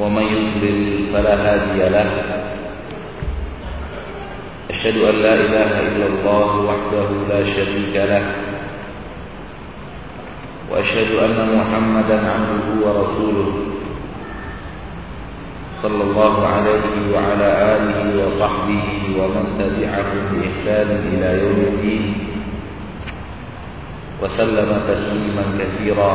ومن يضلل فلا هادي له. أشهد أن لا إله إلا الله وحده لا شريك له. وأشهد أن محمدا عبده ورسوله. صلى الله عليه وعلى آله وصحبه ومن تبعهم بإحسان إلى يوم الدين. وسلم تسليما كثيرا.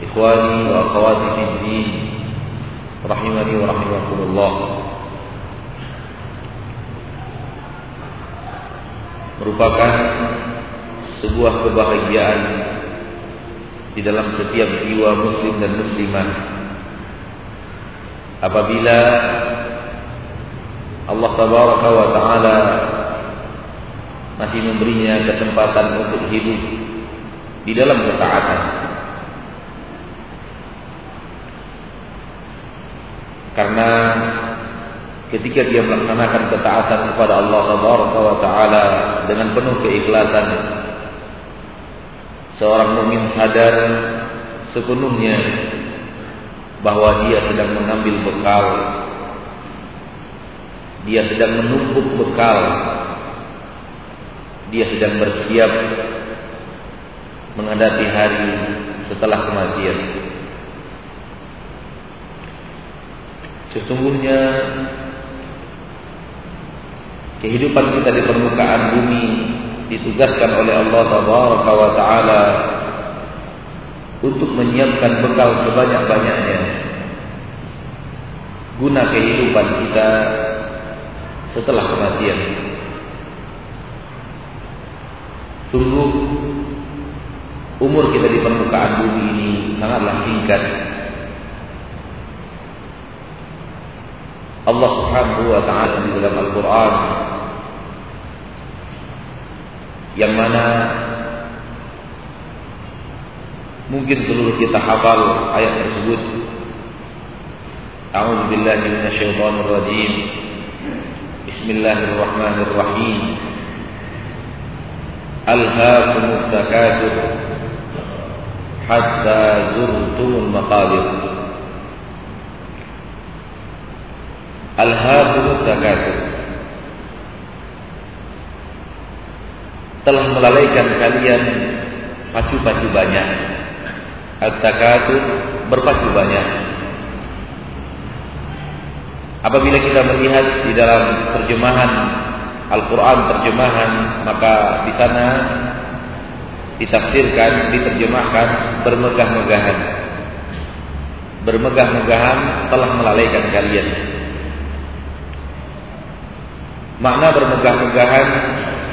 Ikhwani wa akhwati fi din. Rahimani wa rahimakumullah. Merupakan sebuah kebahagiaan di dalam setiap jiwa muslim dan muslimah. Apabila Allah tabaraka wa taala masih memberinya kesempatan untuk hidup di dalam ketaatan. Ketika dia melaksanakan ketaatan kepada Allah tabaraka wa taala dengan penuh keikhlasan seorang mukmin sadar sepenuhnya bahwa dia sedang mengambil bekal. Dia sedang menumpuk bekal. Dia sedang bersiap menghadapi hari setelah kematian. Sesungguhnya kehidupan kita di permukaan bumi ditugaskan oleh Allah Tabaraka wa taala untuk menyiapkan bekal sebanyak-banyaknya guna kehidupan kita setelah kematian. Sungguh umur kita di permukaan bumi ini sangatlah singkat. Allah Subhanahu wa taala di dalam Al-Qur'an yang mana mungkin seluruh kita hafal ayat tersebut. A'udzu billahi minasyaitonir rajim. Bismillahirrahmanirrahim. Alhaakumut takatsur hatta zurtumul maqabir. Alhaakumut takatsur telah melalaikan kalian pacu-pacu banyak. At-takatsur berpacu banyak. Apabila kita melihat di dalam terjemahan Al-Quran terjemahan maka di sana ditafsirkan, diterjemahkan bermegah-megahan. Bermegah-megahan telah melalaikan kalian. Makna bermegah-megahan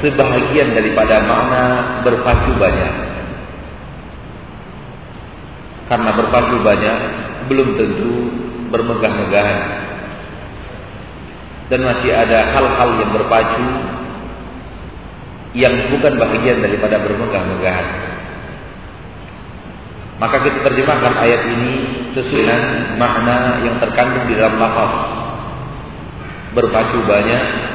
sebahagian daripada makna berpacu banyak. Karena berpacu banyak belum tentu bermegah-megahan. Dan masih ada hal-hal yang berpacu yang bukan bagian daripada bermegah-megahan. Maka kita terjemahkan ayat ini sesuai dengan makna yang terkandung di dalam lafaz. Berpacu banyak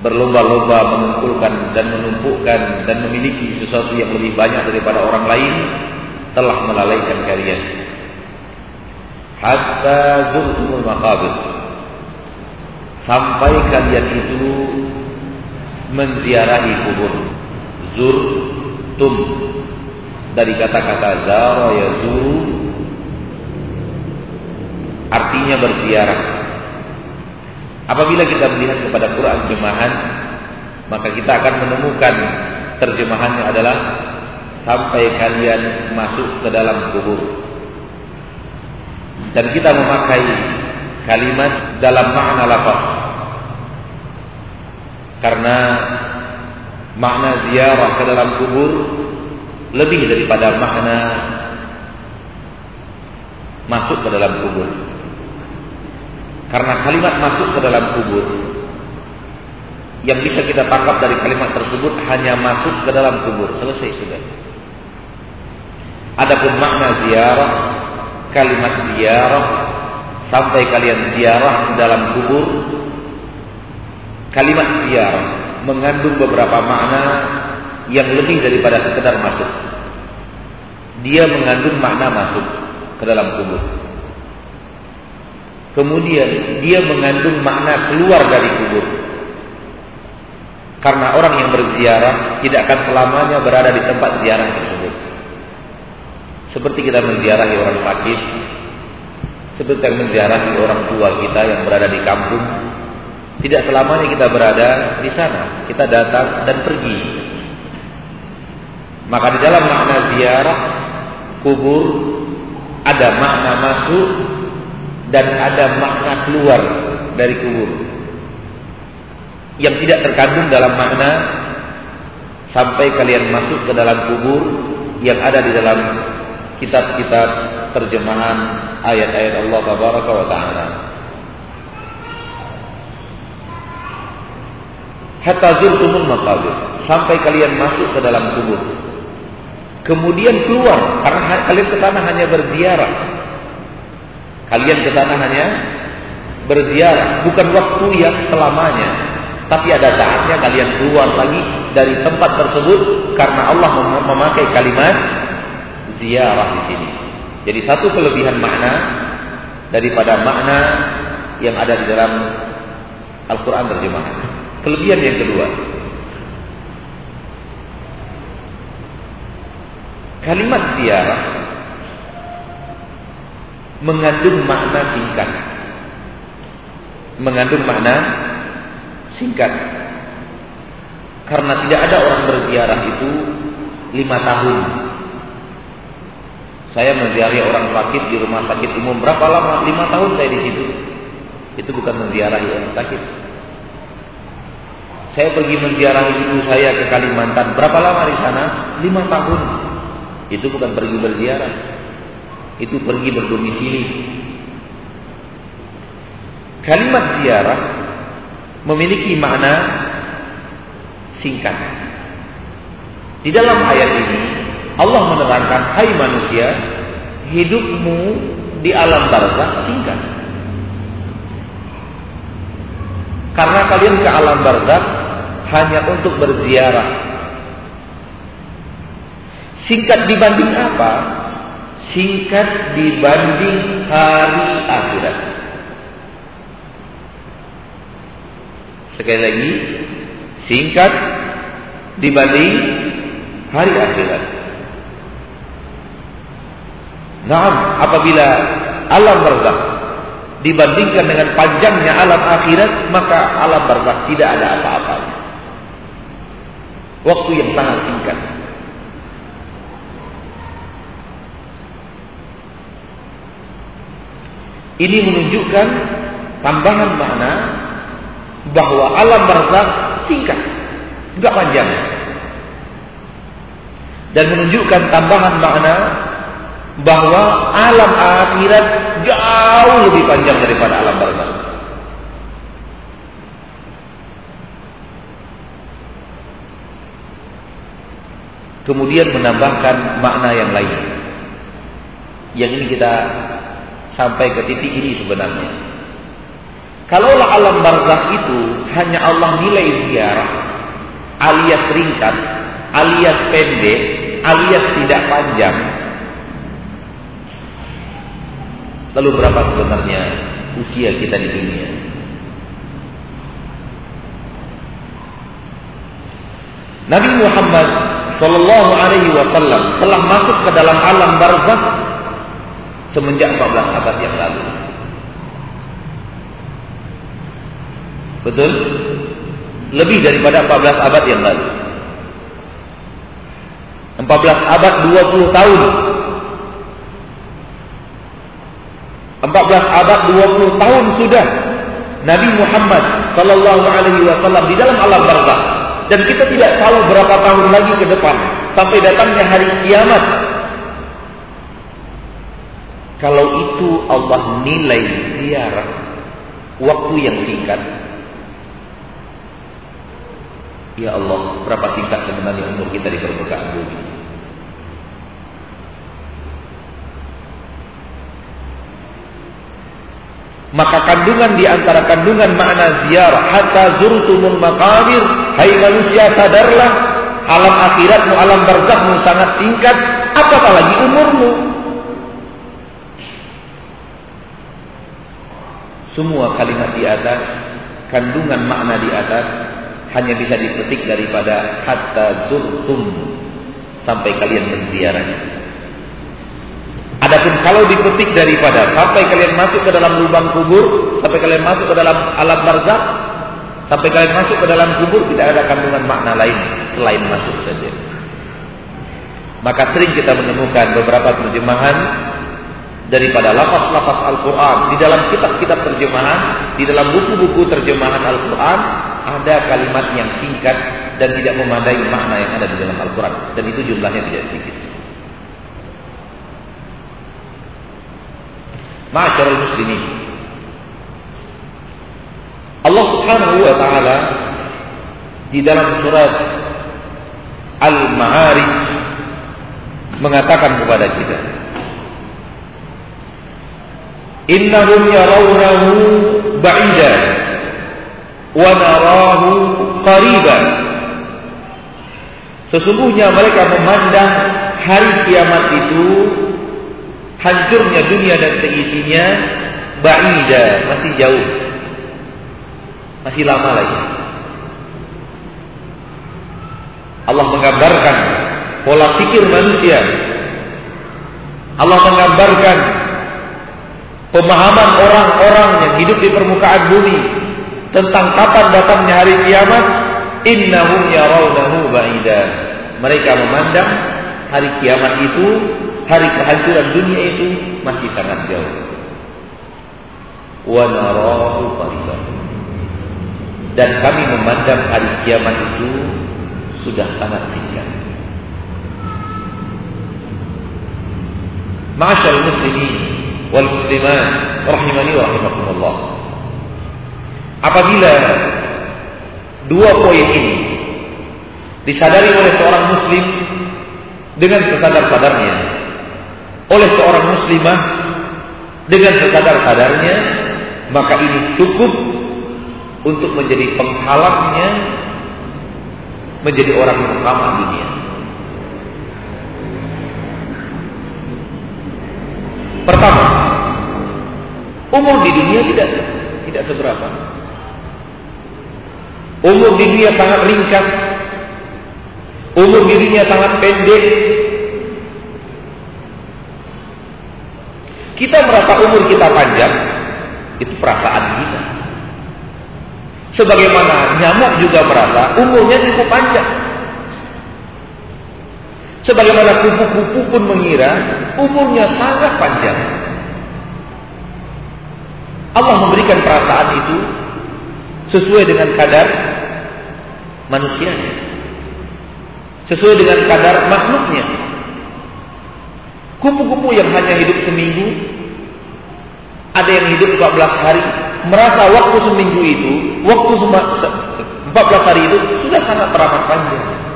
berlomba-lomba mengumpulkan dan menumpukkan dan memiliki sesuatu yang lebih banyak daripada orang lain telah melalaikan kalian. Hatta zurtumul maqabir. Sampai kalian itu menziarahi kubur. Zur tum dari kata-kata zara yazuru artinya berziarah apabila kita melihat kepada Quran terjemahan maka kita akan menemukan terjemahannya adalah sampai kalian masuk ke dalam kubur dan kita memakai kalimat dalam makna lafaz karena makna ziarah ke dalam kubur lebih daripada makna masuk ke dalam kubur. Karena kalimat masuk ke dalam kubur yang bisa kita tangkap dari kalimat tersebut hanya masuk ke dalam kubur. Selesai sudah. Adapun makna ziarah, kalimat ziarah sampai kalian ziarah di dalam kubur. Kalimat ziarah mengandung beberapa makna yang lebih daripada sekedar masuk. Dia mengandung makna masuk ke dalam kubur. Kemudian dia mengandung makna keluar dari kubur. Karena orang yang berziarah tidak akan selamanya berada di tempat ziarah tersebut. Seperti kita menziarahi orang sakit, seperti yang menziarahi orang tua kita yang berada di kampung, tidak selamanya kita berada di sana. Kita datang dan pergi. Maka di dalam makna ziarah kubur ada makna masuk dan ada makna keluar dari kubur. Yang tidak terkandung dalam makna sampai kalian masuk ke dalam kubur yang ada di dalam kitab-kitab terjemahan ayat-ayat Allah Taala. Hatta zurtumul maqabir sampai kalian masuk ke dalam kubur. Kemudian keluar karena kalian ke sana hanya berziarah. Kalian ke sana hanya berziarah, bukan waktu yang selamanya. Tapi ada saatnya kalian keluar lagi dari tempat tersebut karena Allah memakai kalimat ziarah di sini. Jadi satu kelebihan makna daripada makna yang ada di dalam Al-Quran terjemahan. Kelebihan yang kedua, Kalimat ziarah mengandung makna singkat. Mengandung makna singkat. Karena tidak ada orang berziarah itu lima tahun. Saya menziarahi orang sakit di rumah sakit umum berapa lama? Lima tahun saya di situ. Itu bukan menziarahi orang sakit. Saya pergi menziarahi ibu saya ke Kalimantan. Berapa lama di sana? Lima tahun. Itu bukan pergi berziarah. Itu pergi berdomisili. Kalimat ziarah memiliki makna singkat. Di dalam ayat ini Allah menerangkan, "Hai manusia, hidupmu di alam barzakh singkat." Karena kalian ke alam barzakh hanya untuk berziarah Singkat dibanding apa? Singkat dibanding hari akhirat. Sekali lagi, singkat dibanding hari akhirat. Nah, apabila alam barzakh dibandingkan dengan panjangnya alam akhirat, maka alam barzakh tidak ada apa-apanya. Waktu yang sangat singkat. Ini menunjukkan tambahan makna bahwa alam barzakh singkat, enggak panjang. Dan menunjukkan tambahan makna bahwa alam akhirat jauh lebih panjang daripada alam barzakh. Kemudian menambahkan makna yang lain. Yang ini kita sampai ke titik ini sebenarnya. Kalaulah alam barzakh itu hanya Allah nilai ziarah alias ringkas, alias pendek, alias tidak panjang. Lalu berapa sebenarnya usia kita di dunia? Nabi Muhammad Shallallahu Alaihi Wasallam telah masuk ke dalam alam barzakh semenjak 14 abad yang lalu. Betul? Lebih daripada 14 abad yang lalu. 14 abad 20 tahun. 14 abad 20 tahun sudah Nabi Muhammad sallallahu alaihi wasallam di dalam alam barzakh dan kita tidak tahu berapa tahun lagi ke depan sampai datangnya hari kiamat. Kalau itu Allah nilai ziarah waktu yang singkat, Ya Allah, berapa tingkat sebenarnya umur kita di permukaan bumi? Maka kandungan di antara kandungan makna ziarah hatta zurtumul maqabir, hai manusia sadarlah alam akhiratmu, alam barzahmu sangat singkat, apatah lagi umurmu. Semua kalimat di atas, kandungan makna di atas hanya bisa dipetik daripada hatta zurtum sampai kalian menziarahnya. Adapun kalau dipetik daripada sampai kalian masuk ke dalam lubang kubur, sampai kalian masuk ke dalam alam barzakh, sampai kalian masuk ke dalam kubur tidak ada kandungan makna lain selain masuk saja. Maka sering kita menemukan beberapa terjemahan daripada lafaz-lafaz Al-Quran di dalam kitab-kitab terjemahan, di dalam buku-buku terjemahan Al-Quran ada kalimat yang singkat dan tidak memadai makna yang ada di dalam Al-Quran dan itu jumlahnya tidak sedikit. Ma'asyarul muslimin. Allah Subhanahu wa taala di dalam surat Al-Ma'arij mengatakan kepada kita Innahum yarawnahu ba'ida wa narahu qariban. Sesungguhnya mereka memandang hari kiamat itu hancurnya dunia dan seisinya ba'ida, masih jauh. Masih lama lagi. Allah menggambarkan pola pikir manusia. Allah menggambarkan pemahaman orang-orang yang hidup di permukaan bumi tentang kapan datangnya hari kiamat innahum yarawnahu ba'ida. Mereka memandang hari kiamat itu hari kehancuran dunia itu masih sangat jauh. Wa narahu qariban dan kami memandang hari kiamat itu sudah sangat dekat Ma'asyal muslimin wal muslimat rahimani wa rahimakumullah. Apabila dua poin ini disadari oleh seorang muslim dengan sesadar-sadarnya, oleh seorang muslimah dengan sesadar-sadarnya, maka ini cukup untuk menjadi penghalangnya menjadi orang pertama dunia. Pertama, umur di dunia tidak tidak seberapa. Umur di dunia sangat ringkas. Umur di dunia sangat pendek. Kita merasa umur kita panjang, itu perasaan kita. Sebagaimana nyamuk juga merasa umurnya cukup panjang. Sebagaimana kupu-kupu pun mengira umurnya sangat panjang. Allah memberikan perasaan itu sesuai dengan kadar manusianya. Sesuai dengan kadar makhluknya. Kupu-kupu yang hanya hidup seminggu, ada yang hidup 14 hari, merasa waktu seminggu itu, waktu 14 hari itu sudah sangat teramat panjang.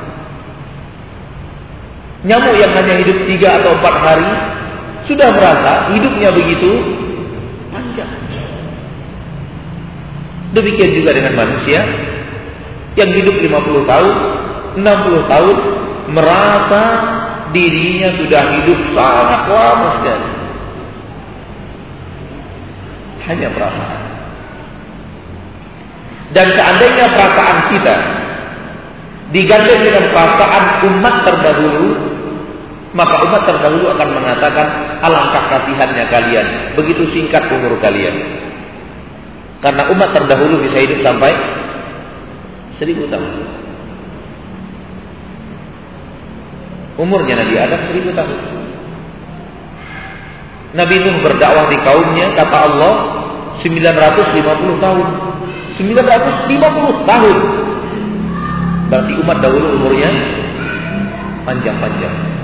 Nyamuk yang hanya hidup tiga atau empat hari sudah merasa hidupnya begitu panjang. Demikian juga dengan manusia yang hidup 50 tahun, 60 tahun merasa dirinya sudah hidup sangat lama sekali. Hanya perasaan. Dan seandainya perasaan kita digandeng dengan perasaan umat terdahulu, maka umat terdahulu akan mengatakan alangkah kasihannya kalian, begitu singkat umur kalian. Karena umat terdahulu bisa hidup sampai seribu tahun. Umurnya Nabi Adam seribu tahun. Nabi Nuh berdakwah di kaumnya, kata Allah, 950 tahun. 950 tahun. Berarti umat dahulu umurnya panjang-panjang.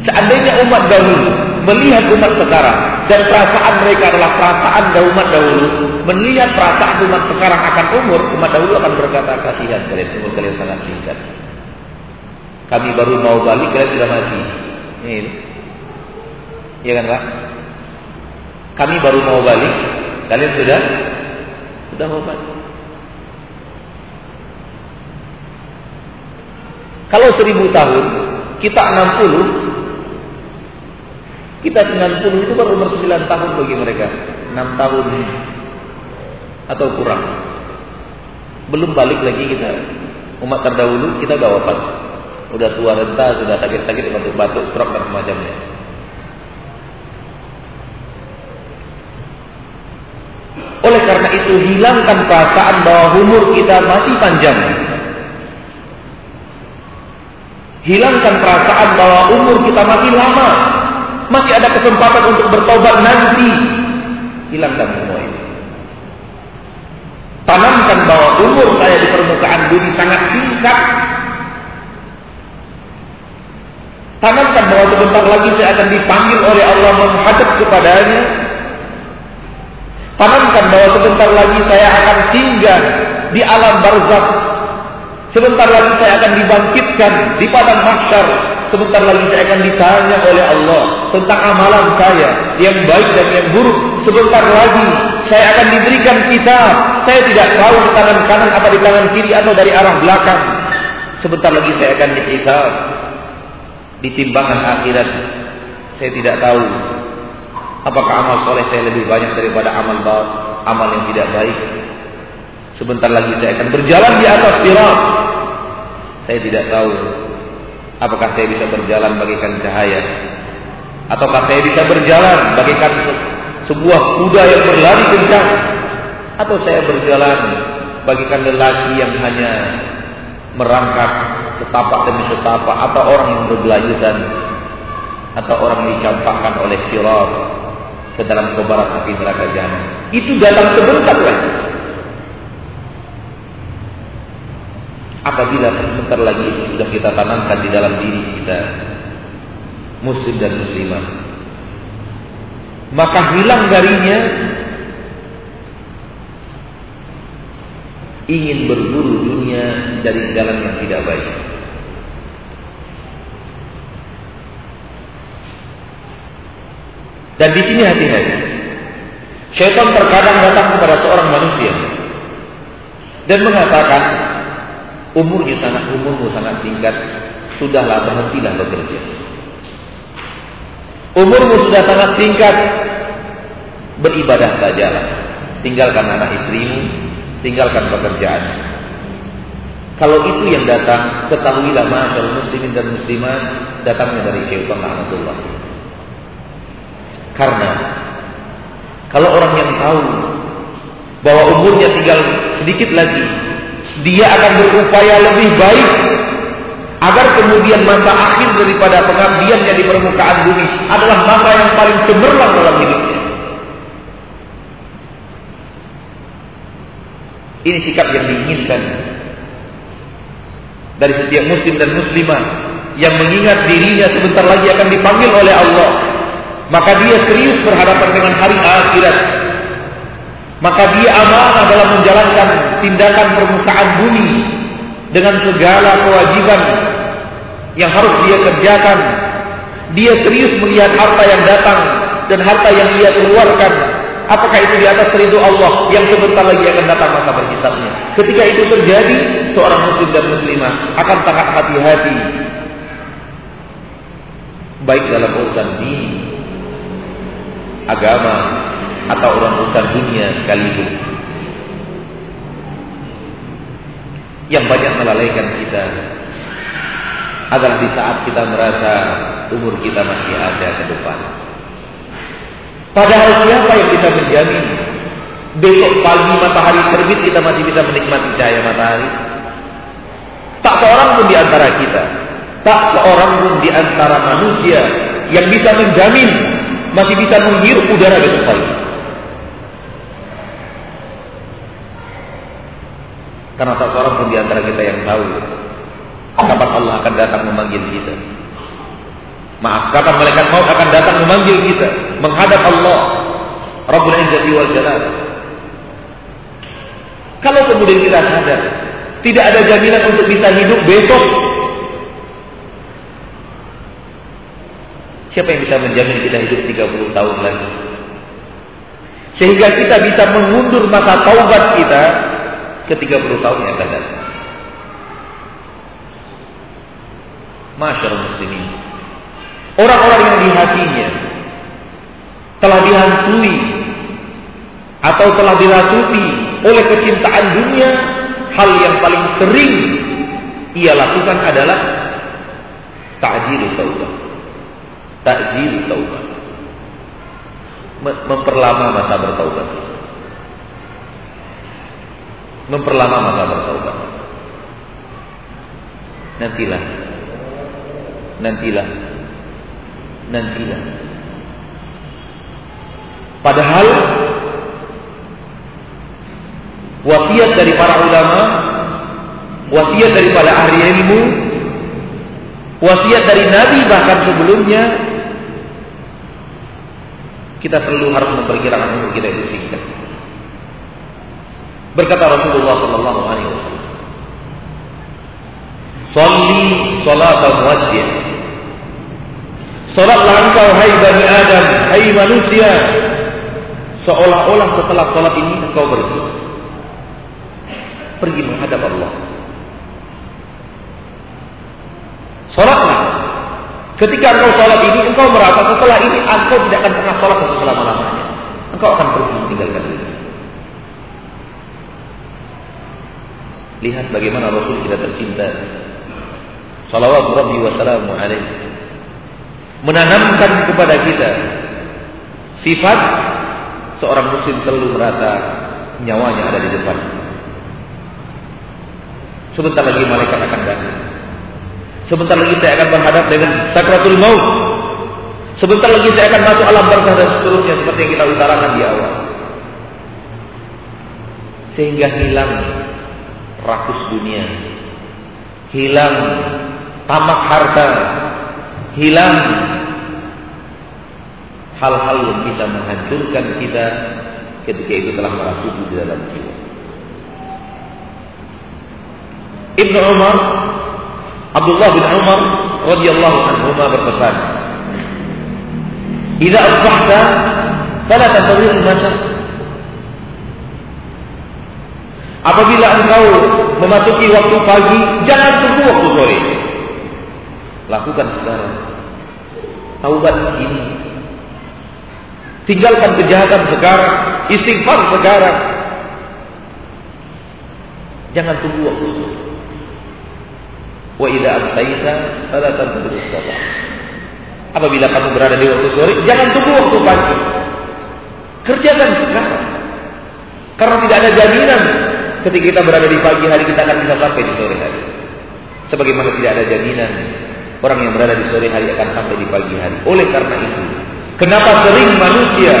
Seandainya umat dahulu melihat umat sekarang dan perasaan mereka adalah perasaan umat dahulu, melihat perasaan umat sekarang akan umur, umat dahulu akan berkata kasihan kalian umur kalian sangat singkat. Kami baru mau balik, kalian sudah mati. Ini. Iya kan Pak? Kami baru mau balik, kalian sudah sudah mau balik. Kalau seribu tahun, kita enam puluh, kita sembilan puluh itu baru umur sembilan tahun bagi mereka. enam tahun atau kurang. Belum balik lagi kita. Umat terdahulu kita udah wafat udah tua renta, sudah sakit-sakit, batuk-batuk, stroke dan semacamnya. Oleh karena itu hilangkan perasaan bahwa umur kita masih panjang. Hilangkan perasaan bahwa umur kita masih lama. Masih ada kesempatan untuk bertobat nanti. Hilangkan semua ini. Tanamkan bahwa umur saya di permukaan bumi sangat singkat Tanamkan bahwa sebentar lagi saya akan dipanggil oleh Allah menghadap kepadanya. Tanamkan bahwa sebentar lagi saya akan tinggal di alam barzakh. Sebentar lagi saya akan dibangkitkan di padang mahsyar. Sebentar lagi saya akan ditanya oleh Allah tentang amalan saya yang baik dan yang buruk. Sebentar lagi saya akan diberikan kitab. Saya tidak tahu di tangan kanan apa di tangan kiri atau dari arah belakang. Sebentar lagi saya akan dihisab di timbangan akhirat saya tidak tahu apakah amal soleh saya lebih banyak daripada amal amal yang tidak baik sebentar lagi saya akan berjalan di atas sirat saya tidak tahu apakah saya bisa berjalan bagikan cahaya ataukah saya bisa berjalan bagikan sebuah kuda yang berlari kencang atau saya berjalan bagikan lelaki yang hanya merangkak setapak demi setapak atau orang yang berbelayutan atau orang yang dicampakkan oleh sirat ke dalam kobaran api neraka jahanam. Itu datang sebentar lagi. Apabila sebentar lagi sudah kita tanamkan di dalam diri kita muslim dan muslimah maka hilang darinya ingin berburu dunia dari jalan yang tidak baik. Dan di sini hati-hati. Syaitan terkadang datang kepada seorang manusia dan mengatakan, umurnya sangat umurmu sangat singkat, sudahlah berhentilah bekerja. Umurmu sudah sangat singkat, beribadah sajalah. Tinggalkan anak istrimu, tinggalkan pekerjaan. Kalau itu yang datang, ketahuilah masyarakat muslimin dan muslimat datangnya dari syaitan rahmatullah. Karena kalau orang yang tahu bahwa umurnya tinggal sedikit lagi, dia akan berupaya lebih baik agar kemudian masa akhir daripada pengabdiannya di permukaan bumi adalah masa yang paling cemerlang dalam hidupnya. Ini sikap yang diinginkan dari setiap muslim dan muslimah yang mengingat dirinya sebentar lagi akan dipanggil oleh Allah. Maka dia serius berhadapan dengan hari akhirat. Maka dia amanah dalam menjalankan tindakan permukaan bumi dengan segala kewajiban yang harus dia kerjakan. Dia serius melihat harta yang datang dan harta yang ia keluarkan Apakah itu di atas ridho Allah yang sebentar lagi akan datang masa berhisabnya? Ketika itu terjadi, seorang muslim dan muslimah akan sangat hati-hati baik dalam urusan dini, agama, atau urusan dunia sekaligus. Yang banyak melalaikan kita adalah di saat kita merasa umur kita masih ada ke depan. Padahal siapa yang bisa menjamin besok pagi matahari terbit kita masih bisa menikmati cahaya matahari? Tak seorang pun di antara kita, tak seorang pun di antara manusia yang bisa menjamin masih bisa menghirup udara besok pagi. Karena tak seorang pun di antara kita yang tahu kapan Allah akan datang memanggil kita. Maaf, kapan malaikat maut akan datang memanggil kita menghadap Allah Rabbul Izzati wal Jalal. Kalau kemudian kita sadar tidak ada jaminan untuk bisa hidup besok. Siapa yang bisa menjamin kita hidup 30 tahun lagi? Sehingga kita bisa mengundur masa taubat kita ke 30 tahun yang akan datang. Masyarakat muslimin. Orang-orang yang di hatinya telah dihantui atau telah dirasuki oleh kecintaan dunia, hal yang paling sering ia lakukan adalah ta'jil taubat. Ta'jil taubat. Memperlama masa bertaubat. Memperlama masa bertaubat. Nantilah. Nantilah. Nantilah. Padahal wasiat dari para ulama wasiat dari para ahli ilmu wasiat dari nabi bahkan sebelumnya kita perlu harus memperkirakan umur kita itu singkat berkata Rasulullah sallallahu alaihi wasallam Salli salat muwajjih Salatlah engkau hai Bani Adam, hai manusia. Seolah-olah setelah salat ini engkau pergi. Pergi menghadap Allah. Salatlah. Ketika engkau salat ini, engkau merasa setelah ini engkau tidak akan pernah salat selama-lamanya. Engkau akan pergi meninggalkan ini. Lihat bagaimana Rasul kita tercinta. Salawat Rabbi wa salamu alaihi menanamkan kepada kita sifat seorang muslim selalu merasa nyawanya ada di depan. Sebentar lagi malaikat akan datang. Sebentar lagi saya akan berhadap dengan sakratul maut. Sebentar lagi saya akan masuk alam barzah dan seterusnya seperti yang kita utarakan di awal. Sehingga hilang rakus dunia. Hilang tamak harta, hilang hal-hal yang bisa menghancurkan kita ketika itu telah merasuki di dalam jiwa. Ibnu Umar Abdullah bin Umar radhiyallahu anhu berpesan, "Idza asbahta fala tantazir al-masya." Apabila engkau memasuki waktu pagi, jangan tunggu waktu sore. Lakukan sekarang. Taubat ini. Tinggalkan kejahatan sekarang. Istighfar sekarang. Jangan tunggu waktu itu. Wa idza amsayta fala tantazir sabah. Apabila kamu berada di waktu sore, jangan tunggu waktu pagi. Kerjakan sekarang. Karena tidak ada jaminan ketika kita berada di pagi hari kita akan bisa sampai di sore hari. Sebagaimana tidak ada jaminan Orang yang berada di sore hari akan sampai di pagi hari. Oleh karena itu, kenapa sering manusia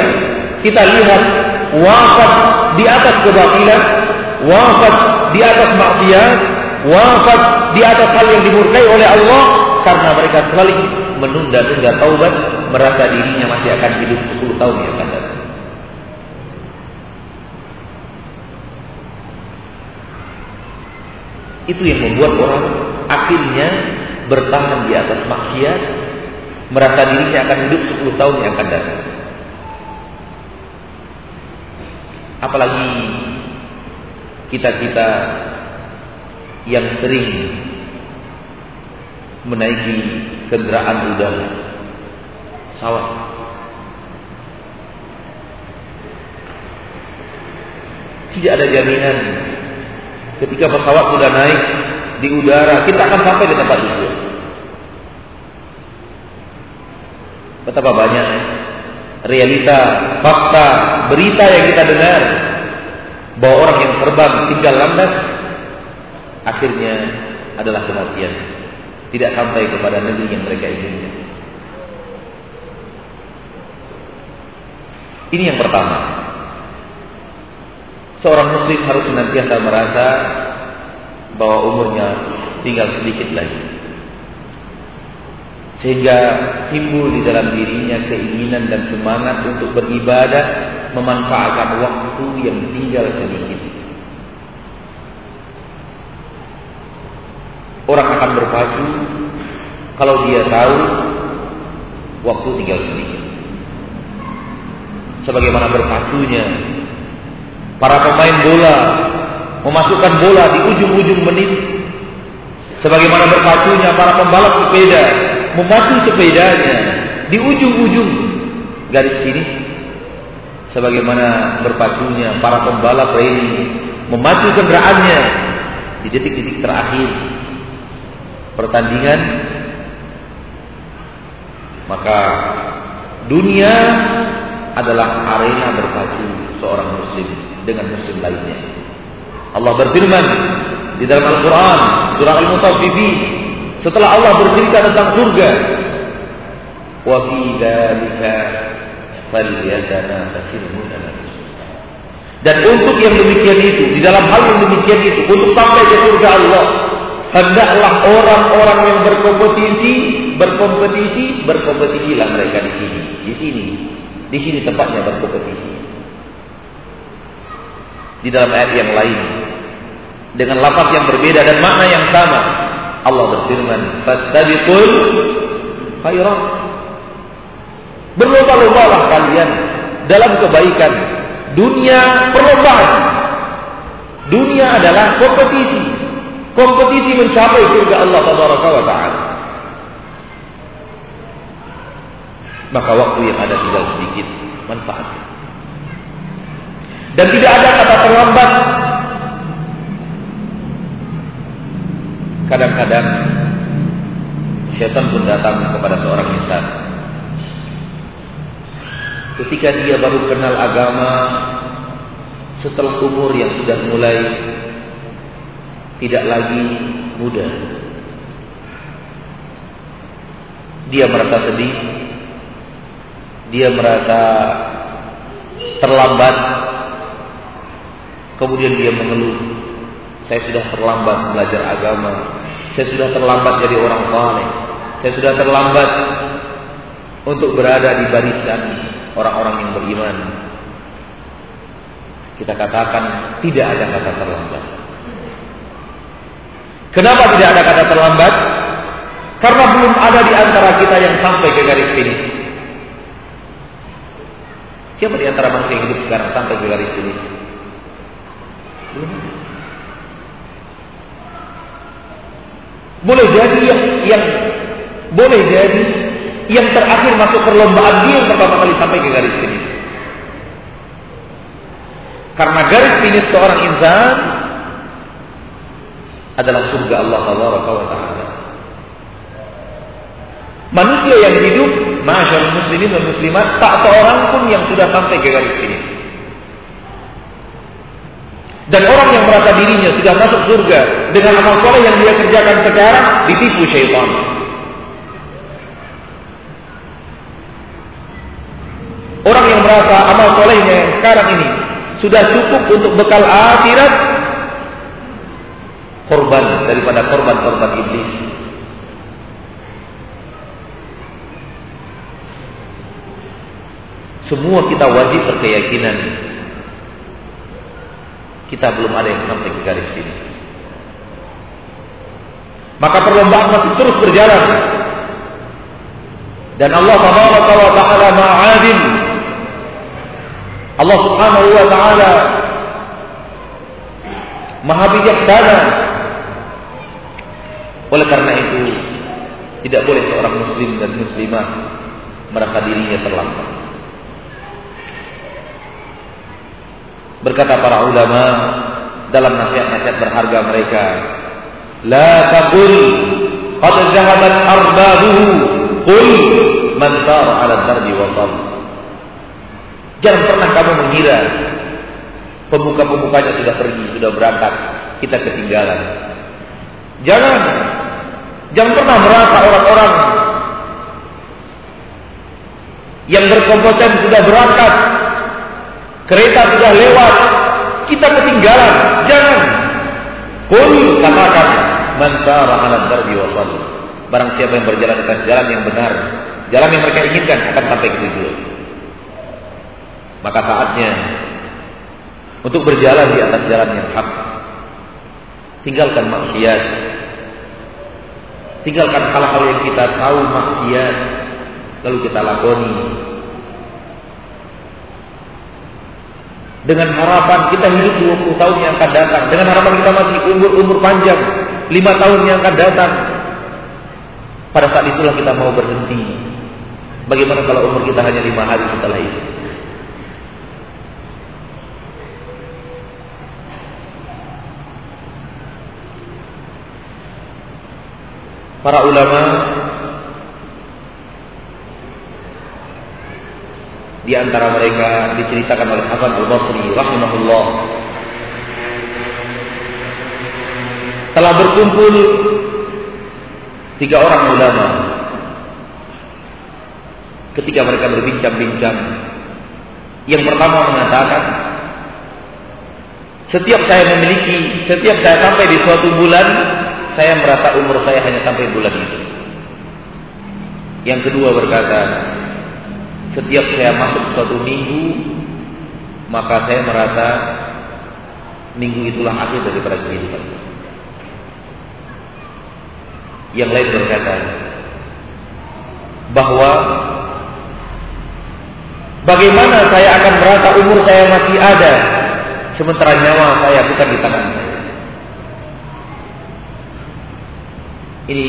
kita lihat wafat di atas kebatilan, wafat di atas maksiat, wafat di atas hal yang dimurkai oleh Allah karena mereka selalu menunda-nunda taubat, merasa dirinya masih akan hidup 10 tahun yang akan datang. Itu yang membuat orang akhirnya bertahan di atas maksiat, merasa dirinya akan hidup 10 tahun yang akan datang. Apalagi kita-kita yang sering menaiki kendaraan udara, pesawat. Tidak ada jaminan ketika pesawat sudah naik di udara, kita akan sampai ke tempat tujuan. Betapa banyak realita, fakta, berita yang kita dengar bahwa orang yang terbang tinggal landas akhirnya adalah kematian. Tidak sampai kepada negeri yang mereka inginkan. Ini yang pertama. Seorang muslim harus senantiasa merasa bahwa umurnya tinggal sedikit lagi. Sehingga timbul di dalam dirinya keinginan dan semangat untuk beribadah memanfaatkan waktu yang tinggal sedikit. Orang akan berpacu kalau dia tahu waktu tinggal sedikit. Sebagaimana berpacunya para pemain bola memasukkan bola di ujung-ujung menit. Sebagaimana berpacunya para pembalap sepeda memacu sepedanya di ujung-ujung garis sini. Sebagaimana berpacunya para pembalap rally memacu kendaraannya di detik-detik terakhir pertandingan maka dunia adalah arena berpacu seorang muslim dengan muslim lainnya. Allah berfirman di dalam Al-Quran surah Al-Mutaffifin setelah Allah bercerita tentang surga wa fi dzalika falyatanafasil dan untuk yang demikian itu di dalam hal yang demikian itu untuk sampai ke surga Allah hendaklah orang-orang yang berkompetisi berkompetisi berkompetisilah mereka di sini. Di sini. Di sini tempatnya berkompetisi di dalam ayat yang lain dengan lafaz yang berbeda dan makna yang sama. Allah berfirman, "Fastabiqul khairat." Berlomba-lombalah kalian dalam kebaikan. Dunia perlombaan. Dunia adalah kompetisi. Kompetisi mencapai surga Allah Tabaraka wa taala. Maka waktu yang ada tinggal sedikit manfaatkan. Dan tidak ada kata terlambat. Kadang-kadang setan pun datang kepada seorang insan. Ketika dia baru kenal agama setelah umur yang sudah mulai tidak lagi muda. Dia merasa sedih. Dia merasa terlambat Kemudian dia mengeluh, saya sudah terlambat belajar agama, saya sudah terlambat jadi orang saleh, saya sudah terlambat untuk berada di barisan orang-orang yang beriman. Kita katakan tidak ada kata terlambat. Kenapa tidak ada kata terlambat? Karena belum ada di antara kita yang sampai ke garis finish. Siapa di antara manusia yang hidup sekarang sampai ke garis finish? Boleh jadi yang, yang boleh jadi yang terakhir masuk perlombaan dia yang pertama kali sampai ke garis finish. Karena garis finish seorang insan adalah surga Allah Taala. Manusia yang hidup, masyaallah muslimin dan muslimat, tak seorang pun yang sudah sampai ke garis finish. Dan orang yang merasa dirinya sudah masuk surga dengan amal soleh yang dia kerjakan sekarang ditipu syaitan. Orang yang merasa amal solehnya sekarang ini sudah cukup untuk bekal akhirat korban daripada korban-korban iblis. Semua kita wajib berkeyakinan kita belum ada yang sampai ke garis ini. Maka perlombaan masih terus berjalan. Dan Allah Taala wa taala ma'adin. Allah Subhanahu wa taala Maha bijaksana. Oleh karena itu, tidak boleh seorang muslim dan muslimah merasa dirinya terlambat. Berkata para ulama dalam nasihat-nasihat berharga mereka, La taqul qad zahabat arbabuhu qul man sara 'ala darbi wa Jangan pernah kamu mengira pemuka-pemukanya sudah pergi, sudah berangkat, kita ketinggalan. Jangan jangan pernah merasa orang-orang yang berkompeten sudah berangkat, kereta sudah lewat, kita ketinggalan. Jangan. Kul katakan man sara 'ala darbi wa Barang siapa yang berjalan atas jalan yang benar, jalan yang mereka inginkan akan sampai ke tujuan. Maka saatnya untuk berjalan di atas jalan yang hak. Tinggalkan maksiat. Tinggalkan hal-hal yang kita tahu maksiat lalu kita lakoni. Dengan harapan kita hidup 20 tahun yang akan datang, dengan harapan kita masih umur-umur panjang, 5 tahun yang akan datang. Pada saat itulah kita mau berhenti. Bagaimana kalau umur kita hanya lima hari setelah itu? para ulama di antara mereka diceritakan oleh Hasan Al-Basri rahimahullah telah berkumpul tiga orang ulama ketika mereka berbincang-bincang yang pertama mengatakan setiap saya memiliki setiap saya sampai di suatu bulan saya merasa umur saya hanya sampai bulan itu. Yang kedua berkata, setiap saya masuk suatu minggu, maka saya merasa minggu itulah akhir daripada kehidupan. Yang lain berkata bahwa bagaimana saya akan merasa umur saya masih ada sementara nyawa saya bukan di tangan saya. Ini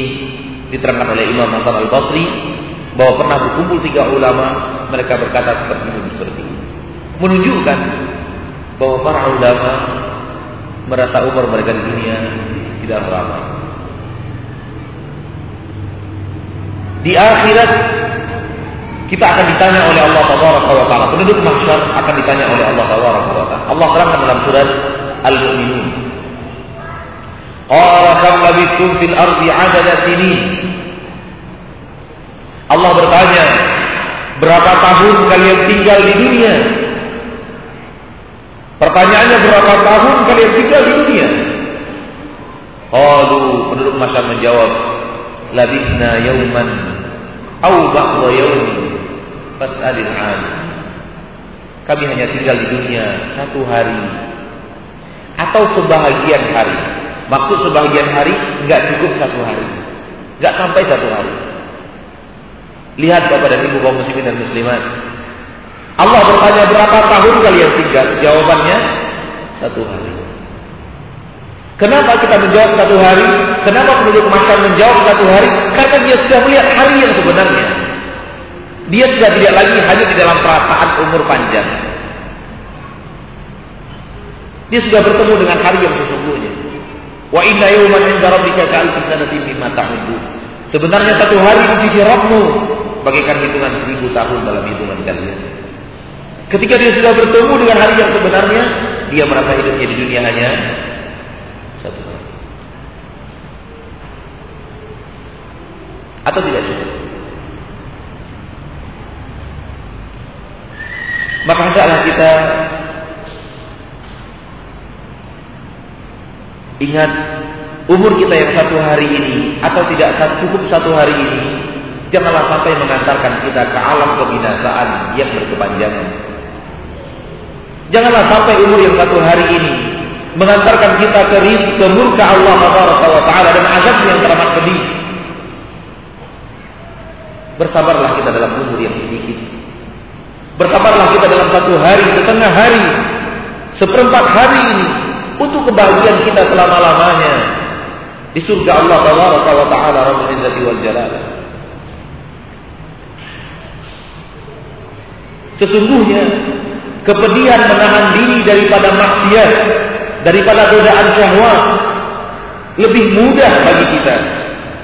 diterangkan oleh Imam Hasan Al Basri bahwa pernah berkumpul tiga ulama mereka berkata seperti ini seperti ini menunjukkan bahwa para ulama merasa umur mereka di dunia tidak lama. Di akhirat kita akan ditanya oleh Allah Taala. Penduduk mahsyar akan ditanya oleh Allah Taala. Allah terangkan dalam surat Al-Mu'minun Qala kam labithum fil ardi adada sinin. Allah bertanya, berapa tahun kalian tinggal di dunia? Pertanyaannya berapa tahun kalian tinggal di dunia? Qalu penduduk masyarakat menjawab, labithna yauman au ba'da yaumin fas'alil 'an. Kami hanya tinggal di dunia satu hari atau sebahagian hari. Maksud sebagian hari nggak cukup satu hari, nggak sampai satu hari. Lihat bapak dan ibu kaum muslimin dan muslimat. Allah bertanya berapa tahun kalian tinggal? Jawabannya satu hari. Kenapa kita menjawab satu hari? Kenapa penduduk masyarakat menjawab satu hari? Karena dia sudah melihat hari yang sebenarnya. Dia sudah tidak lagi hanya di dalam perasaan umur panjang. Dia sudah bertemu dengan hari yang sesungguhnya. Wa inna yawman 'inda rabbika ka'alfi sanatin mimma ta'uddu. Sebenarnya satu hari di sisi bagaikan hitungan seribu tahun dalam hitungan kalian. Ketika dia sudah bertemu dengan hari yang sebenarnya, dia merasa hidupnya di dunia hanya satu hari. Atau tidak cukup? Maka hendaklah kita Ingat umur kita yang satu hari ini atau tidak cukup satu hari ini janganlah sampai mengantarkan kita ke alam kebinasaan yang berkepanjangan. Janganlah sampai umur yang satu hari ini mengantarkan kita ke ke murka Allah Taala dan azab yang teramat pedih. Bersabarlah kita dalam umur yang sedikit. Bersabarlah kita dalam satu hari, setengah hari, seperempat hari ini untuk kebahagiaan kita selama-lamanya di surga Allah Taala wa taala Rabbul Izzati wal Jalal. Sesungguhnya kepedihan menahan diri daripada maksiat, daripada godaan syahwat lebih mudah bagi kita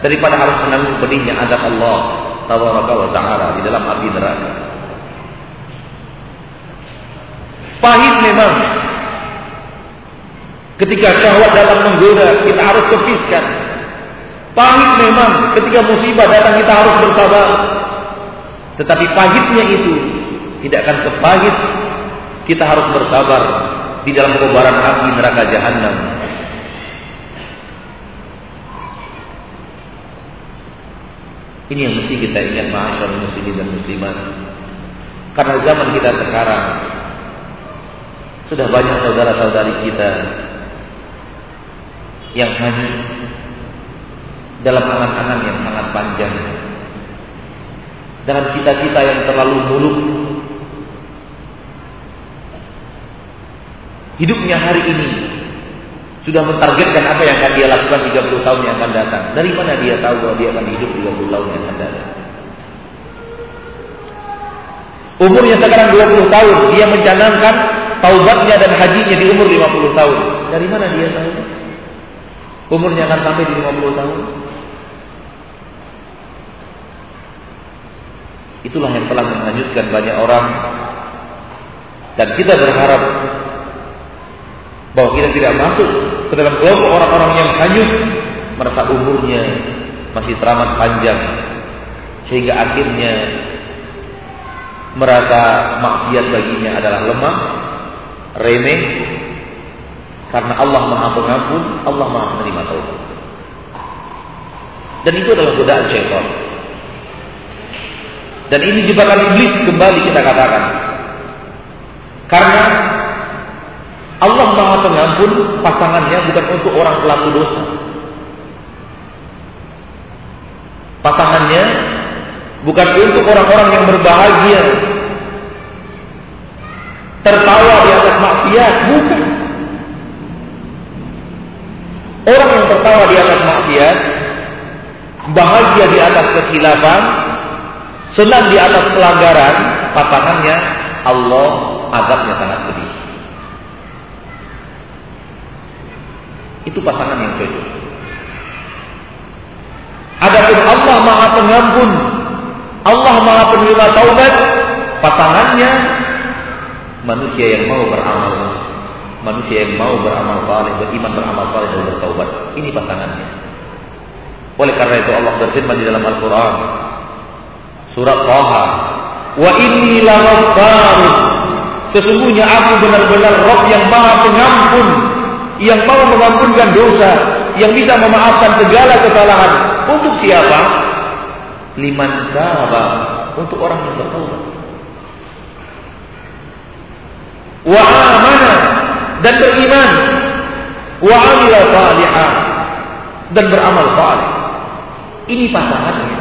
daripada harus menanggung pedihnya azab Allah tabaraka wa taala di dalam api neraka. Pahit memang ketika syahwat datang menggoda kita harus tepiskan. Pahit memang ketika musibah datang kita harus bersabar. Tetapi pahitnya itu tidak akan sepahit kita harus bersabar di dalam kobaran api neraka jahanam. Ini yang mesti kita ingat ma'asyar muslimin dan muslimat. Karena zaman kita sekarang sudah banyak saudara-saudari kita yang hanya dalam angan-angan yang sangat panjang. Dengan cita-cita yang terlalu muluk hidupnya hari ini sudah mentargetkan apa yang akan dia lakukan 30 tahun yang akan datang. Dari mana dia tahu bahwa dia akan hidup 30 tahun yang akan datang? Umurnya sekarang 20 tahun, dia mencanangkan taubatnya dan hajinya di umur 50 tahun. Dari mana dia tahu? Umurnya akan sampai di 50 tahun. Itulah yang telah menghanyutkan banyak orang. Dan kita berharap bahwa kita tidak masuk ke dalam kelompok orang-orang yang hanyut merasa umurnya masih teramat panjang sehingga akhirnya merasa maksiat baginya adalah lemah, remeh karena Allah Maha Pengampun, Allah Maha Penerima Taubat. Dan itu adalah godaan syaitan. Dan ini jebakan iblis kembali kita katakan. Karena Allah Maha Pengampun pasangannya bukan untuk orang pelaku dosa. Pasangannya bukan untuk orang-orang yang berbahagia. Tertawa di atas maksiat, bukan. Orang yang tertawa di atas maksiat, bahagia di atas kekhilafan, senang di atas pelanggaran, pasangannya Allah azabnya sangat pedih. Itu pasangan yang cocok. Adapun Allah Maha Pengampun, Allah Maha Penerima Taubat, pasangannya manusia yang mau beramal, manusia yang mau beramal saleh, beriman beramal saleh dan bertaubat. Ini pasangannya. Oleh karena itu Allah berfirman di dalam Al-Qur'an surat Taha, "Wa inni la Sesungguhnya aku benar-benar Rob yang Maha Pengampun, yang mau mengampunkan dosa, yang bisa memaafkan segala kesalahan. Untuk siapa? Liman sahabat, untuk orang yang bertaubat. Wa amana dan beriman. Wa amila salihah dan beramal saleh. Ini pasangannya.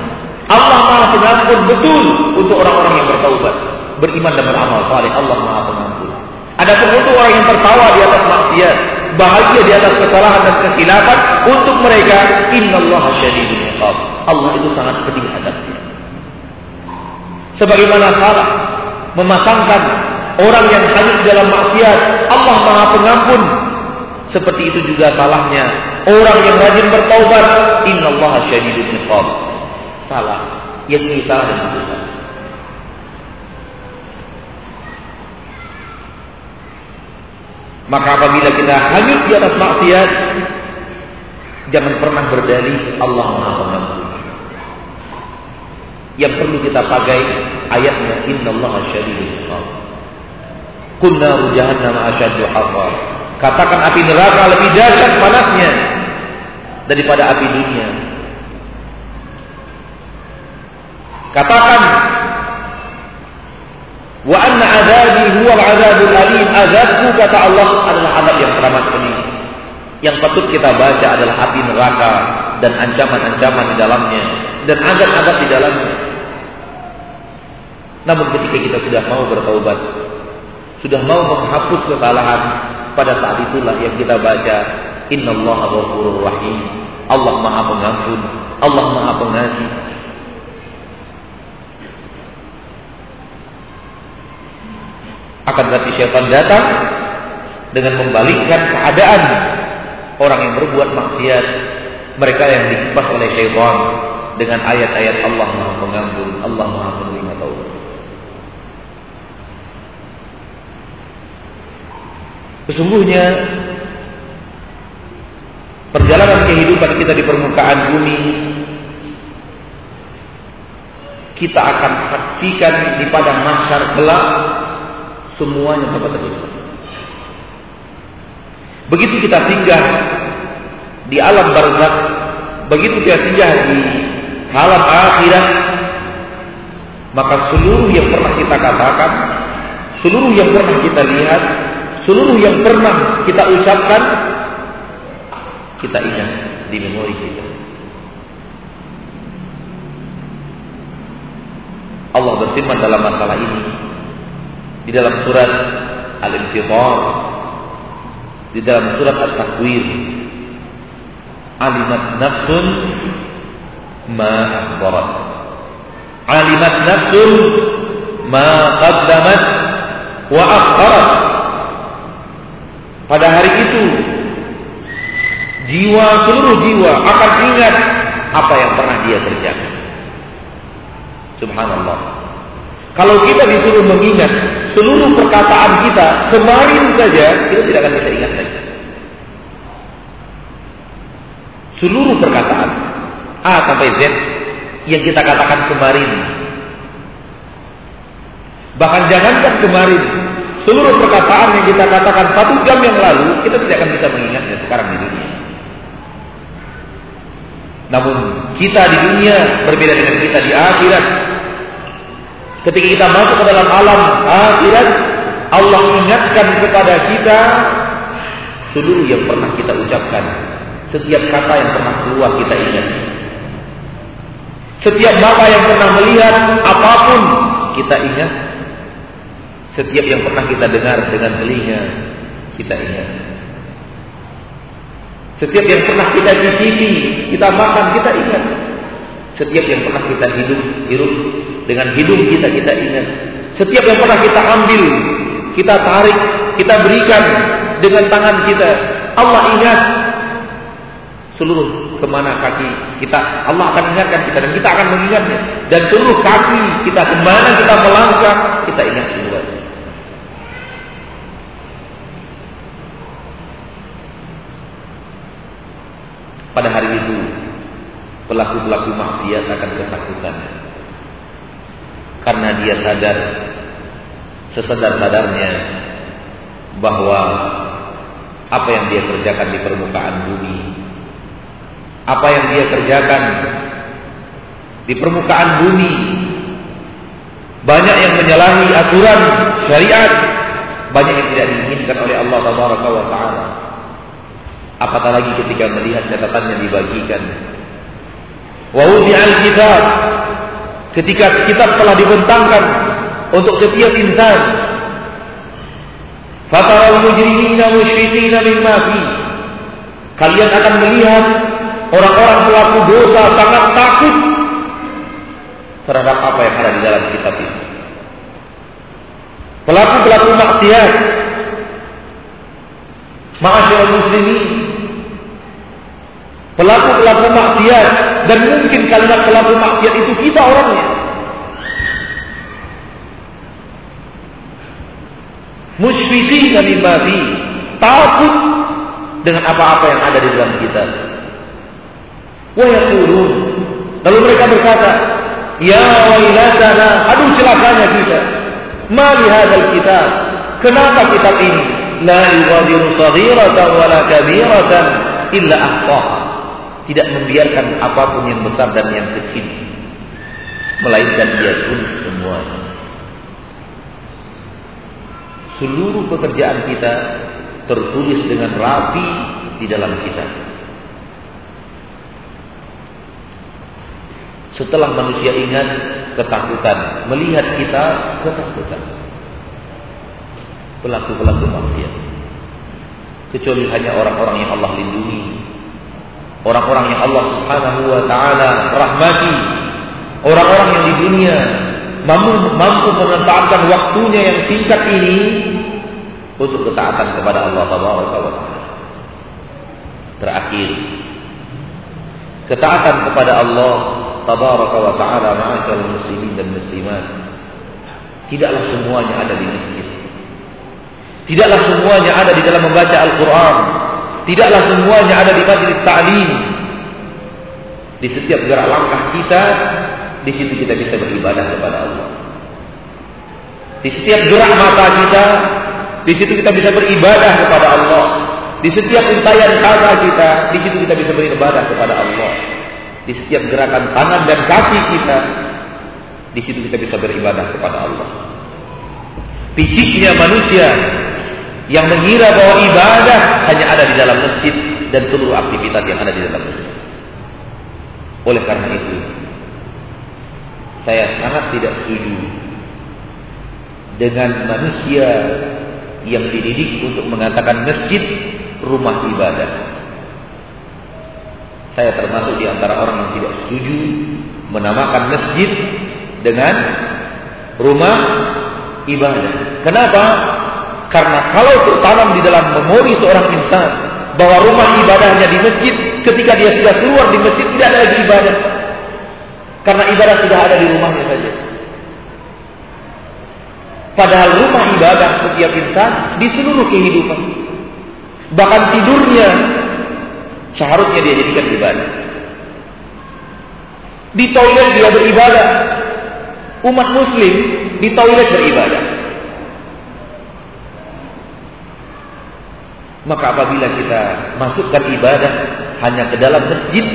Allah Maha Pengampun betul untuk orang-orang yang bertaubat, beriman dan beramal saleh. Allah Maha Pengampun. Ada untuk orang yang tertawa di atas maksiat, bahagia di atas kesalahan dan kesilapan untuk mereka innallaha syadidul iqab. Allah itu sangat pedih hadapnya. Sebagaimana salah memasangkan orang yang hanyut dalam maksiat, Allah Maha Pengampun. Seperti itu juga salahnya orang yang rajin bertaubat, innallaha syadidul iqab. Salah, yakni salah dan. Maka apabila kita hanyut di atas maksiat, jangan pernah berdalih Allah Maha Pengampun. Yang perlu kita pakai ayatnya Inna Allah syadidul iqab. Kunna jahannam asyaddu harra. Katakan api neraka lebih dahsyat panasnya daripada api dunia. Katakan Wa anna azabi huwa al-azabul alim. Azabku kata Allah adalah azab yang teramat pedih. Yang patut kita baca adalah api neraka dan ancaman-ancaman di dalamnya dan azab-azab di dalamnya. Namun ketika kita sudah mau bertaubat, sudah mau menghapus kesalahan, pada saat itulah yang kita baca Inna Allah rahim. Allah Maha Pengampun, Allah Maha Pengasih. Akan tetapi syaitan datang dengan membalikkan keadaan orang yang berbuat maksiat, mereka yang dikipas oleh syaitan dengan ayat-ayat Allah Maha Pengampun, Allah Maha Penerima Taubat. Sesungguhnya perjalanan kehidupan kita di permukaan bumi kita akan saksikan di padang mahsyar kelak semuanya tempat tertutup. Begitu kita singgah di alam barzakh, begitu kita singgah di alam akhirat, maka seluruh yang pernah kita katakan, seluruh yang pernah kita lihat, seluruh yang pernah kita ucapkan, kita ingat di memori kita. Allah berfirman dalam masalah ini di dalam surat Al-Infitar di dalam surat At-Takwir alimat nafsun ma akhbarat alimat nafsun ma qaddamat wa akharat pada hari itu jiwa seluruh jiwa akan ingat apa yang pernah dia kerjakan subhanallah kalau kita disuruh mengingat seluruh perkataan kita kemarin saja, kita tidak akan bisa ingat lagi. Seluruh perkataan A sampai Z yang kita katakan kemarin. Bahkan jangankan kemarin, seluruh perkataan yang kita katakan satu jam yang lalu, kita tidak akan bisa mengingatnya sekarang di dunia. Namun kita di dunia berbeda dengan kita di akhirat. Ketika kita masuk ke dalam alam akhirat, Allah ingatkan kepada kita seluruh yang pernah kita ucapkan. Setiap kata yang pernah keluar kita ingat. Setiap mata yang pernah melihat apa pun kita ingat. Setiap yang pernah kita dengar dengan telinga kita ingat. Setiap yang pernah kita cicipi, kita makan, kita ingat. Setiap yang pernah kita hidup, hidup dengan hidung kita kita ingat. Setiap yang pernah kita ambil, kita tarik, kita berikan dengan tangan kita. Allah ingat seluruh ke mana kaki kita. Allah akan ingatkan kita dan kita akan mengingatnya. Dan seluruh kaki kita ke mana kita melangkah, kita ingat semua. Pada hari itu pelaku-pelaku maksiat akan ketakutan. Karena dia sadar sesadar-sadarnya bahwa apa yang dia kerjakan di permukaan bumi apa yang dia kerjakan di permukaan bumi banyak yang menyalahi aturan syariat banyak yang tidak diinginkan oleh Allah Taala apatah lagi ketika melihat catatannya dibagikan wa al kitab ketika kitab telah dibentangkan untuk setiap insan. Fataral mujrimina musyfiqina mimma fi. Kalian akan melihat orang-orang pelaku dosa sangat takut terhadap apa yang ada di dalam kitab ini. Pelaku-pelaku maksiat Ma'asyiral muslimin Pelaku-pelaku maksiat dan mungkin kalimat pelaku maksiat itu kita orangnya. Musyfiqin dari babi, takut dengan apa-apa yang ada di dalam kita. Wa yaqulun, lalu mereka berkata, "Ya wailatana, aduh celakanya kita. Ma li hadzal kitab? Kenapa kitab ini la yughadiru saghiratan wala kabiratan illa ahsaha?" Tidak membiarkan apa pun yang besar dan yang kecil melainkan dia tulis semuanya seluruh pekerjaan kita tertulis dengan rapi di dalam kitab setelah manusia ingat ketakutan, melihat kita ketakutan. Pelaku-pelaku maksiat. Kecuali hanya orang-orang yang Allah lindungi. Orang-orang yang Allah subhanahu wa ta'ala rahmati. Orang-orang yang di dunia mampu, mampu memanfaatkan waktunya yang singkat ini untuk ketaatan kepada Allah Taala. Terakhir, ketaatan kepada Allah Tabaraka wa Ta'ala ma'asyar muslimin dan muslimat tidaklah semuanya ada di masjid tidaklah semuanya ada di dalam membaca Al-Quran tidaklah semuanya ada di majlis ta'lim. Di setiap gerak langkah kita di situ kita bisa beribadah kepada Allah. Di setiap gerak mata kita di situ kita bisa beribadah kepada Allah. Di setiap untayan kata kita di situ kita bisa beribadah kepada Allah. Di setiap gerakan tangan dan kaki kita, di situ kita bisa beribadah kepada Allah. Fisiknya manusia yang mengira bahwa ibadah hanya ada di dalam masjid dan seluruh aktivitas yang ada di dalam masjid. Oleh karena itu, saya sangat tidak setuju dengan manusia yang dididik untuk mengatakan masjid rumah ibadah. Saya termasuk di antara orang yang tidak setuju menamakan masjid dengan rumah ibadah. Kenapa? Karena kalau tertanam di dalam memori seorang insan bahwa rumah ibadahnya di masjid, ketika dia sudah keluar di masjid tidak ada lagi ibadah. Karena ibadah sudah ada di rumahnya saja. Padahal rumah ibadah setiap insan di seluruh kehidupan. Bahkan tidurnya Seharusnya dia jadikan ibadah. Di toilet dia beribadah. Umat muslim di toilet beribadah. Maka apabila kita masukkan ibadah hanya ke dalam masjid,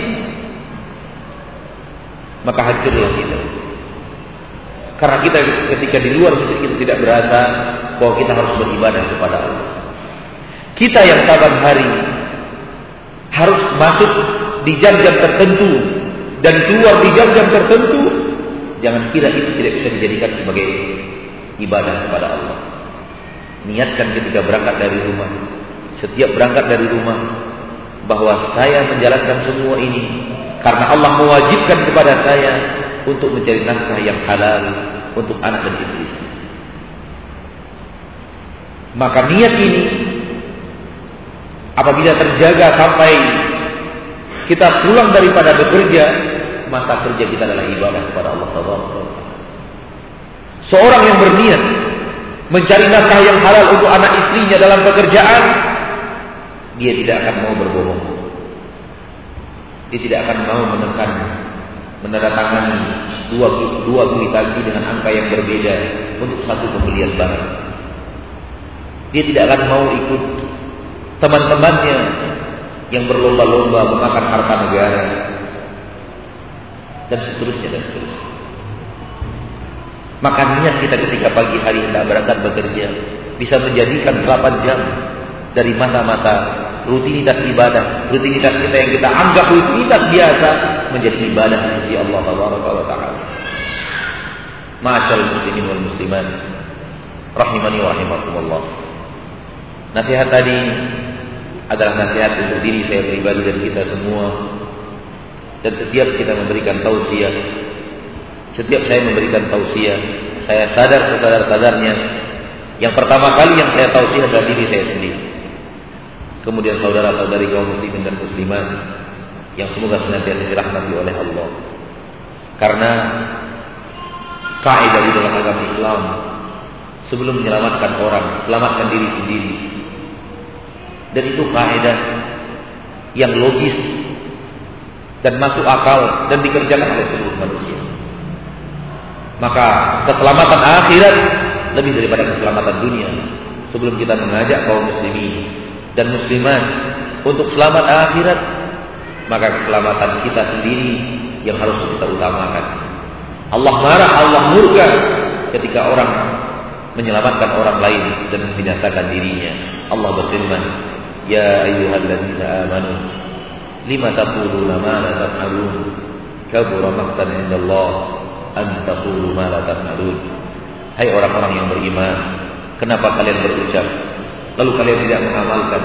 maka hancurlah kita. Karena kita ketika di luar masjid kita tidak berasa bahwa kita harus beribadah kepada Allah. Kita yang saban hari harus masuk di jam-jam tertentu dan keluar di jam-jam tertentu, jangan kira itu tidak bisa dijadikan sebagai ibadah kepada Allah. Niatkan ketika berangkat dari rumah, setiap berangkat dari rumah bahwa saya menjalankan semua ini karena Allah mewajibkan kepada saya untuk mencari nafkah yang halal untuk anak dan istri. Maka niat ini Apabila terjaga sampai kita pulang daripada bekerja, masa kerja kita adalah ibadah kepada Allah Taala. Seorang yang berniat mencari nafkah yang halal untuk anak istrinya dalam pekerjaan, dia tidak akan mau berbohong. Dia tidak akan mau menekan menandatangani dua dua kuitansi dengan angka yang berbeda untuk satu pembelian barang. Dia tidak akan mau ikut teman-temannya yang berlomba-lomba memakan harta negara dan seterusnya dan seterusnya. Maka niat kita ketika pagi hari hendak berangkat bekerja bisa menjadikan 8 jam dari mata-mata rutinitas ibadah, rutinitas kita yang kita anggap rutinitas biasa menjadi ibadah di Allah Taala. Masyaallah muslimin wal muslimat rahimani wa rahimakumullah. Nasihat tadi adalah nasihat untuk diri saya pribadi dan kita semua. Dan setiap kita memberikan tausiah, setiap saya memberikan tausiah, saya sadar sesadar-sadarnya. Yang pertama kali yang saya tausiah adalah diri saya sendiri. Kemudian saudara-saudari kaum muslimin dan muslimat yang semoga senantiasa dirahmati oleh Allah. Karena kaidah di dalam agama Islam sebelum menyelamatkan orang, selamatkan diri sendiri. Dan itu kaidah yang logis dan masuk akal dan dikerjakan oleh seluruh manusia. Maka keselamatan akhirat lebih daripada keselamatan dunia. Sebelum kita mengajak kaum muslimin dan muslimat untuk selamat akhirat maka keselamatan kita sendiri yang harus kita utamakan. Allah marah Allah murka ketika orang menyelamatkan orang lain dan membinasakan dirinya. Allah berfirman ya ayyuhalladzina amanu lima taquluna ma la taf'alun? Kabura maqtan indallah an taqulu ma la taf'alun? Hai orang-orang yang beriman kenapa kalian berucap lalu kalian tidak mengamalkan?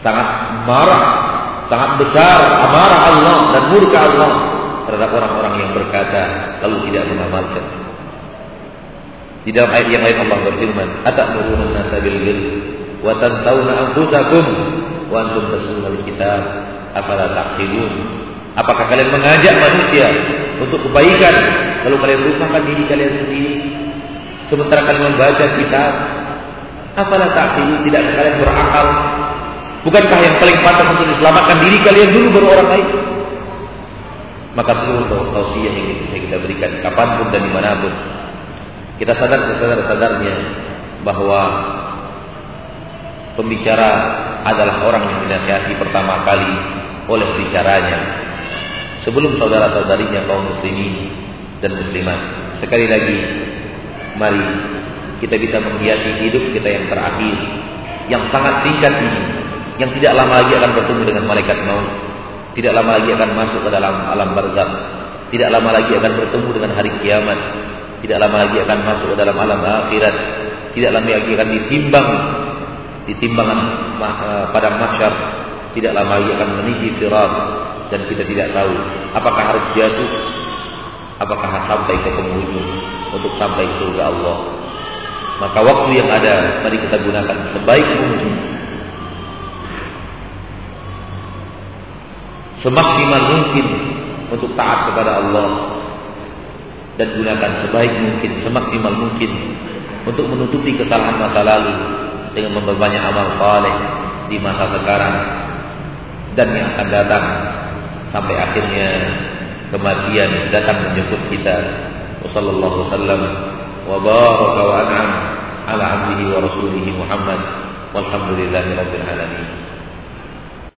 Sangat marah, sangat besar amarah Allah dan murka Allah terhadap orang-orang yang berkata lalu tidak mengamalkan. Di dalam ayat yang lain Allah berfirman, "Atamuruna an-nasa bil birri wa tansawna anfusakum wa antum tatluna al-kitab, afala taqilun?" Apakah kalian mengajak manusia untuk kebaikan lalu kalian lupakan diri kalian sendiri sementara kalian membaca kitab? Apalah taqilun? Tidak kalian berakal? Bukankah yang paling pantas untuk diselamatkan diri kalian dulu baru orang lain? Maka seluruh tausiah yang bisa kita berikan kapan pun dan di mana pun kita sadar sesadar-sadarnya bahwa pembicara adalah orang yang dinasihati pertama kali oleh bicaranya sebelum saudara-saudarinya kaum muslimin dan muslimat. Sekali lagi, mari kita bisa menghiasi hidup kita yang terakhir, yang sangat singkat ini, yang tidak lama lagi akan bertemu dengan malaikat maut, tidak lama lagi akan masuk ke dalam alam barzakh, tidak lama lagi akan bertemu dengan hari kiamat, tidak lama lagi akan masuk ke dalam alam akhirat, tidak lama lagi akan ditimbang di timbangan eh, pada mahsyar, tidak lama lagi akan meniti sirat dan kita tidak tahu apakah harus jatuh, apakah sampai ke penghujung untuk sampai surga Allah. Maka waktu yang ada mari kita gunakan sebaik mungkin. Semaksimal mungkin untuk taat kepada Allah dan gunakan sebaik mungkin, semaksimal mungkin untuk menutupi kesalahan masa lalu dengan memperbanyak amal saleh di masa sekarang dan yang akan datang sampai akhirnya kematian datang menjemput kita. Wassallallahu wasallam wa baraka wa an'am ala abdihi wa rasulihi Muhammad walhamdulillahi rabbil alamin.